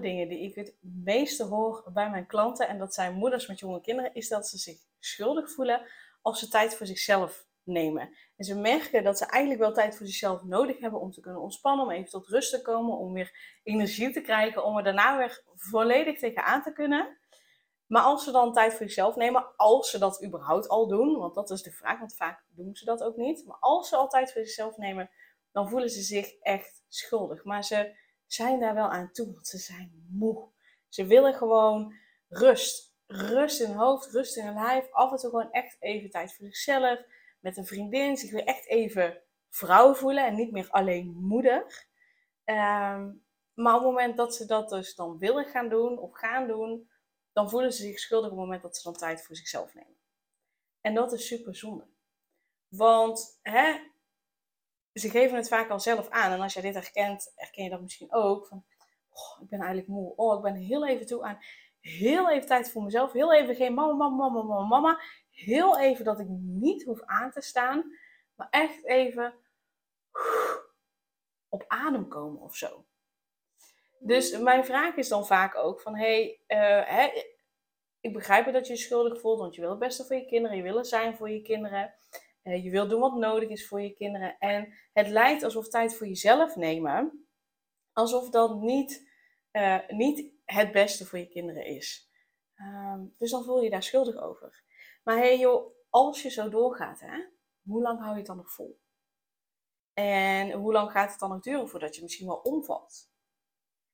Dingen die ik het meeste hoor bij mijn klanten, en dat zijn moeders met jonge kinderen, is dat ze zich schuldig voelen als ze tijd voor zichzelf nemen. En ze merken dat ze eigenlijk wel tijd voor zichzelf nodig hebben om te kunnen ontspannen, om even tot rust te komen, om weer energie te krijgen, om er daarna weer volledig tegenaan te kunnen. Maar als ze dan tijd voor zichzelf nemen, als ze dat überhaupt al doen, want dat is de vraag, want vaak doen ze dat ook niet. Maar als ze al tijd voor zichzelf nemen, dan voelen ze zich echt schuldig. Maar ze zijn daar wel aan toe, want ze zijn moe. Ze willen gewoon rust. Rust in hun hoofd, rust in hun lijf. Af en toe gewoon echt even tijd voor zichzelf. Met een vriendin. Zich weer echt even vrouw voelen en niet meer alleen moeder. Ehm, maar op het moment dat ze dat dus dan willen gaan doen of gaan doen, dan voelen ze zich schuldig op het moment dat ze dan tijd voor zichzelf nemen. En dat is super zonde. Want hè, ze geven het vaak al zelf aan. En als jij dit herkent, herken je dat misschien ook. Van, oh, ik ben eigenlijk moe. Oh, ik ben heel even toe aan heel even tijd voor mezelf. Heel even geen mama, mama, mama, mama, mama. Heel even dat ik niet hoef aan te staan. Maar echt even op adem komen of zo. Dus mijn vraag is dan vaak ook van, hey, uh, hè, ik begrijp dat je je schuldig voelt, want je wil het beste voor je kinderen, je wil er zijn voor je kinderen. Uh, je wil doen wat nodig is voor je kinderen. En het lijkt alsof tijd voor jezelf nemen, alsof dat niet, uh, niet het beste voor je kinderen is. Um, dus dan voel je je daar schuldig over. Maar hey joh, als je zo doorgaat, hè, hoe lang hou je het dan nog vol? En hoe lang gaat het dan nog duren voordat je misschien wel omvalt?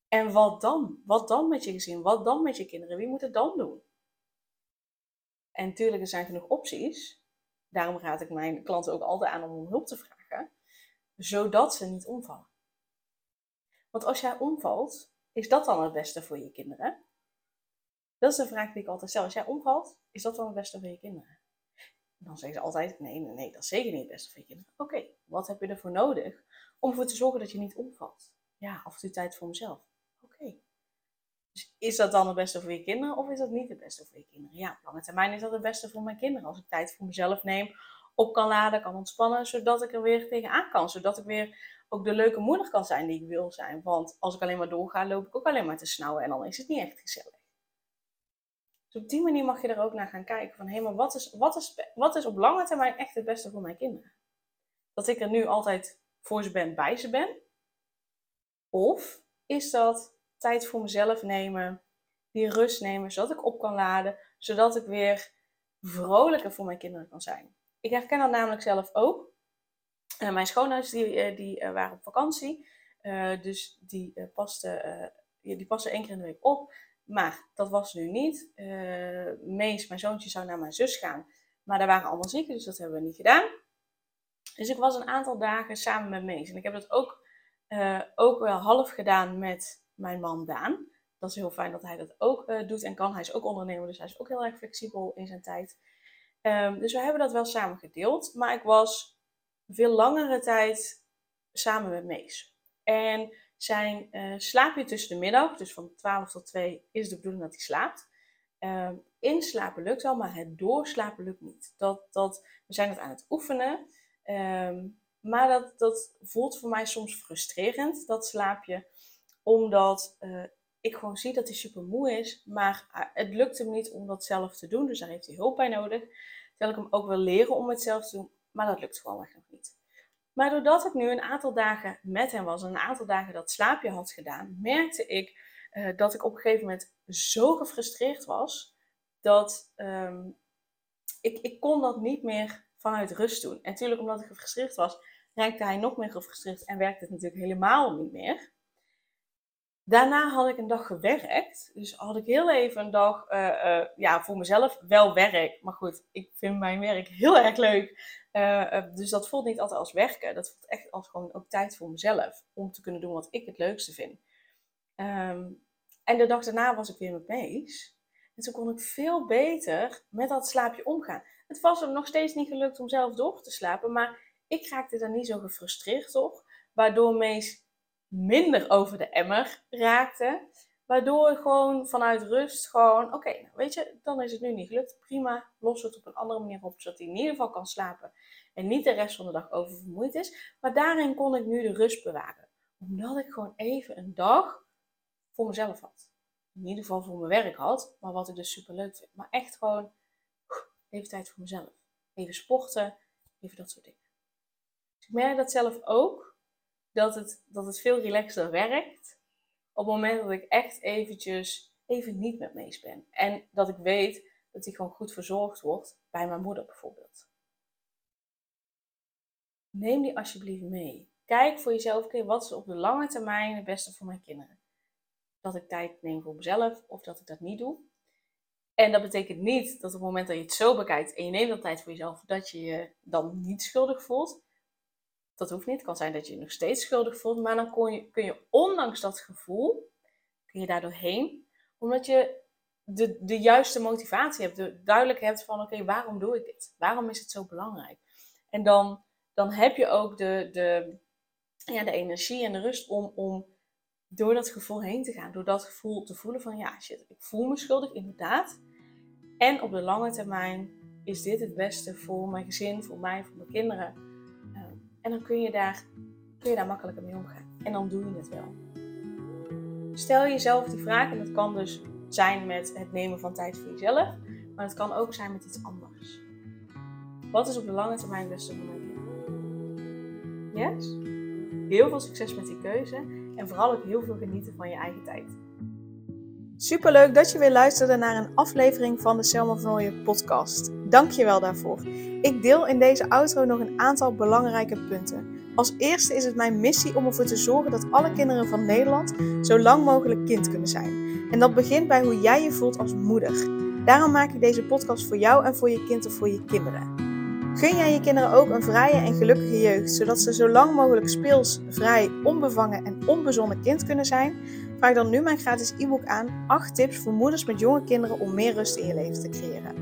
En wat dan? Wat dan met je gezin? Wat dan met je kinderen? Wie moet het dan doen? En natuurlijk, er zijn genoeg opties. Daarom raad ik mijn klanten ook altijd aan om hulp te vragen, zodat ze niet omvallen. Want als jij omvalt, is dat dan het beste voor je kinderen? Dat is de vraag die ik altijd stel. Als jij omvalt, is dat dan het beste voor je kinderen? Dan zeggen ze altijd: nee, nee, nee, dat is zeker niet het beste voor je kinderen. Oké, wat heb je ervoor nodig om ervoor te zorgen dat je niet omvalt? Ja, af en toe tijd voor mezelf. Dus is dat dan het beste voor je kinderen of is dat niet het beste voor je kinderen? Ja, op lange termijn is dat het beste voor mijn kinderen. Als ik tijd voor mezelf neem, op kan laden, kan ontspannen, zodat ik er weer tegenaan kan. Zodat ik weer ook de leuke moeder kan zijn die ik wil zijn. Want als ik alleen maar doorga, loop ik ook alleen maar te snauwen en dan is het niet echt gezellig. Dus op die manier mag je er ook naar gaan kijken van, hé, maar wat is, wat, is, wat is op lange termijn echt het beste voor mijn kinderen? Dat ik er nu altijd voor ze ben, bij ze ben? Of is dat tijd voor mezelf nemen, die rust nemen, zodat ik op kan laden, zodat ik weer vrolijker voor mijn kinderen kan zijn. Ik herken dat namelijk zelf ook. Uh, mijn schoonouders die, uh, die uh, waren op vakantie, dus die, pasten, die passen één keer in de week op. Maar dat was nu niet. Mees, mijn zoontje, zou naar mijn zus gaan. Maar daar waren allemaal zieken, dus dat hebben we niet gedaan. Dus ik was een aantal dagen samen met Mees. En ik heb dat ook, ook wel half gedaan met mijn man Daan. Dat is heel fijn dat hij dat ook uh, doet en kan. Hij is ook ondernemer, dus hij is ook heel erg flexibel in zijn tijd. Um, dus we hebben dat wel samen gedeeld. Maar ik was veel langere tijd samen met Mees. En zijn uh, slaapje tussen de middag, dus van 12 tot 2, is de bedoeling dat hij slaapt. Um, inslapen lukt wel, maar het doorslapen lukt niet. Dat, dat, we zijn het aan het oefenen. Um, maar dat, dat voelt voor mij soms frustrerend, dat slaapje omdat uh, ik gewoon zie dat hij super moe is. Maar uh, het lukt hem niet om dat zelf te doen. Dus daar heeft hij hulp bij nodig. Terwijl ik hem ook wil leren om het zelf te doen. Maar dat lukt gewoon echt nog niet. Maar doordat ik nu een aantal dagen met hem was en een aantal dagen dat slaapje had gedaan, merkte ik uh, dat ik op een gegeven moment zo gefrustreerd was dat um, ik, ik kon dat niet meer vanuit rust doen. En natuurlijk omdat ik gefrustreerd was, raakte hij nog meer gefrustreerd en werkte het natuurlijk helemaal niet meer. Daarna had ik een dag gewerkt. Dus had ik heel even een dag uh, uh, ja, voor mezelf wel werk. Maar goed, ik vind mijn werk heel erg leuk. Uh, dus dat voelt niet altijd als werken. Dat voelt echt als gewoon ook tijd voor mezelf. Om te kunnen doen wat ik het leukste vind. Um, En de dag daarna was ik weer met Mees. En toen kon ik veel beter met dat slaapje omgaan. Het was hem nog steeds niet gelukt om zelf door te slapen, maar ik raakte daar niet zo gefrustreerd op. Waardoor Mees minder over de emmer raakte. Waardoor gewoon vanuit rust gewoon, oké, nou, weet je, dan is het nu niet gelukt. Prima, los het op een andere manier op, zodat hij in ieder geval kan slapen. En niet de rest van de dag oververmoeid is. Maar daarin kon ik nu de rust bewaren. Omdat ik gewoon even een dag voor mezelf had. In ieder geval voor mijn werk had, maar wat ik dus super leuk vind. Maar echt gewoon even tijd voor mezelf. Even sporten, even dat soort dingen. Dus ik merk dat zelf ook, dat het, dat het veel relaxter werkt op het moment dat ik echt eventjes even niet met Mees ben. En dat ik weet dat hij gewoon goed verzorgd wordt bij mijn moeder bijvoorbeeld. Neem die alsjeblieft mee. Kijk voor jezelf, wat is op de lange termijn het beste voor mijn kinderen? Dat ik tijd neem voor mezelf of dat ik dat niet doe. En dat betekent niet dat op het moment dat je het zo bekijkt en je neemt dan tijd voor jezelf, dat je je dan niet schuldig voelt. Dat hoeft niet. Het kan zijn dat je je nog steeds schuldig voelt. Maar dan kun je, kun je ondanks dat gevoel, kun je daar doorheen. Omdat je de, de juiste motivatie hebt. De, duidelijk hebt van, oké, waarom doe ik dit? Waarom is het zo belangrijk? En dan, dan heb je ook de, de, ja, de energie en de rust om, om door dat gevoel heen te gaan. Door dat gevoel te voelen van, ja, shit, ik voel me schuldig, inderdaad. En op de lange termijn is dit het beste voor mijn gezin, voor mij, voor mijn kinderen. En dan kun je daar, kun je daar makkelijker mee omgaan. En dan doe je het wel. Stel jezelf die vraag, en dat kan dus zijn met het nemen van tijd voor jezelf, maar het kan ook zijn met iets anders. Wat is op de lange termijn beste voor kinderen? Yes? Heel veel succes met die keuze en vooral ook heel veel genieten van je eigen tijd. Superleuk dat je weer luisterde naar een aflevering van de Selma van Ooyen podcast. Dank je wel daarvoor. Ik deel in deze outro nog een aantal belangrijke punten. Als eerste is het mijn missie om ervoor te zorgen dat alle kinderen van Nederland zo lang mogelijk kind kunnen zijn. En dat begint bij hoe jij je voelt als moeder. Daarom maak ik deze podcast voor jou en voor je kind of voor je kinderen. Gun jij je kinderen ook een vrije en gelukkige jeugd, zodat ze zo lang mogelijk speels, vrij, onbevangen en onbezonnen kind kunnen zijn? Vraag dan nu mijn gratis e-book aan 8 tips voor moeders met jonge kinderen om meer rust in je leven te creëren.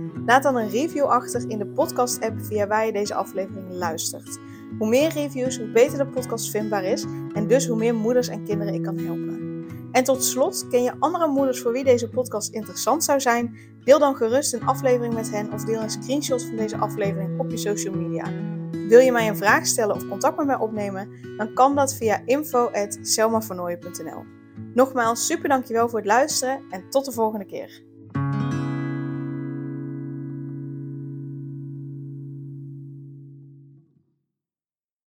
Laat dan een review achter in de podcast-app via waar je deze aflevering luistert. Hoe meer reviews, hoe beter de podcast vindbaar is en dus hoe meer moeders en kinderen ik kan helpen. En tot slot, ken je andere moeders voor wie deze podcast interessant zou zijn? Deel dan gerust een aflevering met hen of deel een screenshot van deze aflevering op je social media. Wil je mij een vraag stellen of contact met mij opnemen? Dan kan dat via info.selmavernooien.nl Nogmaals, super dankjewel voor het luisteren en tot de volgende keer.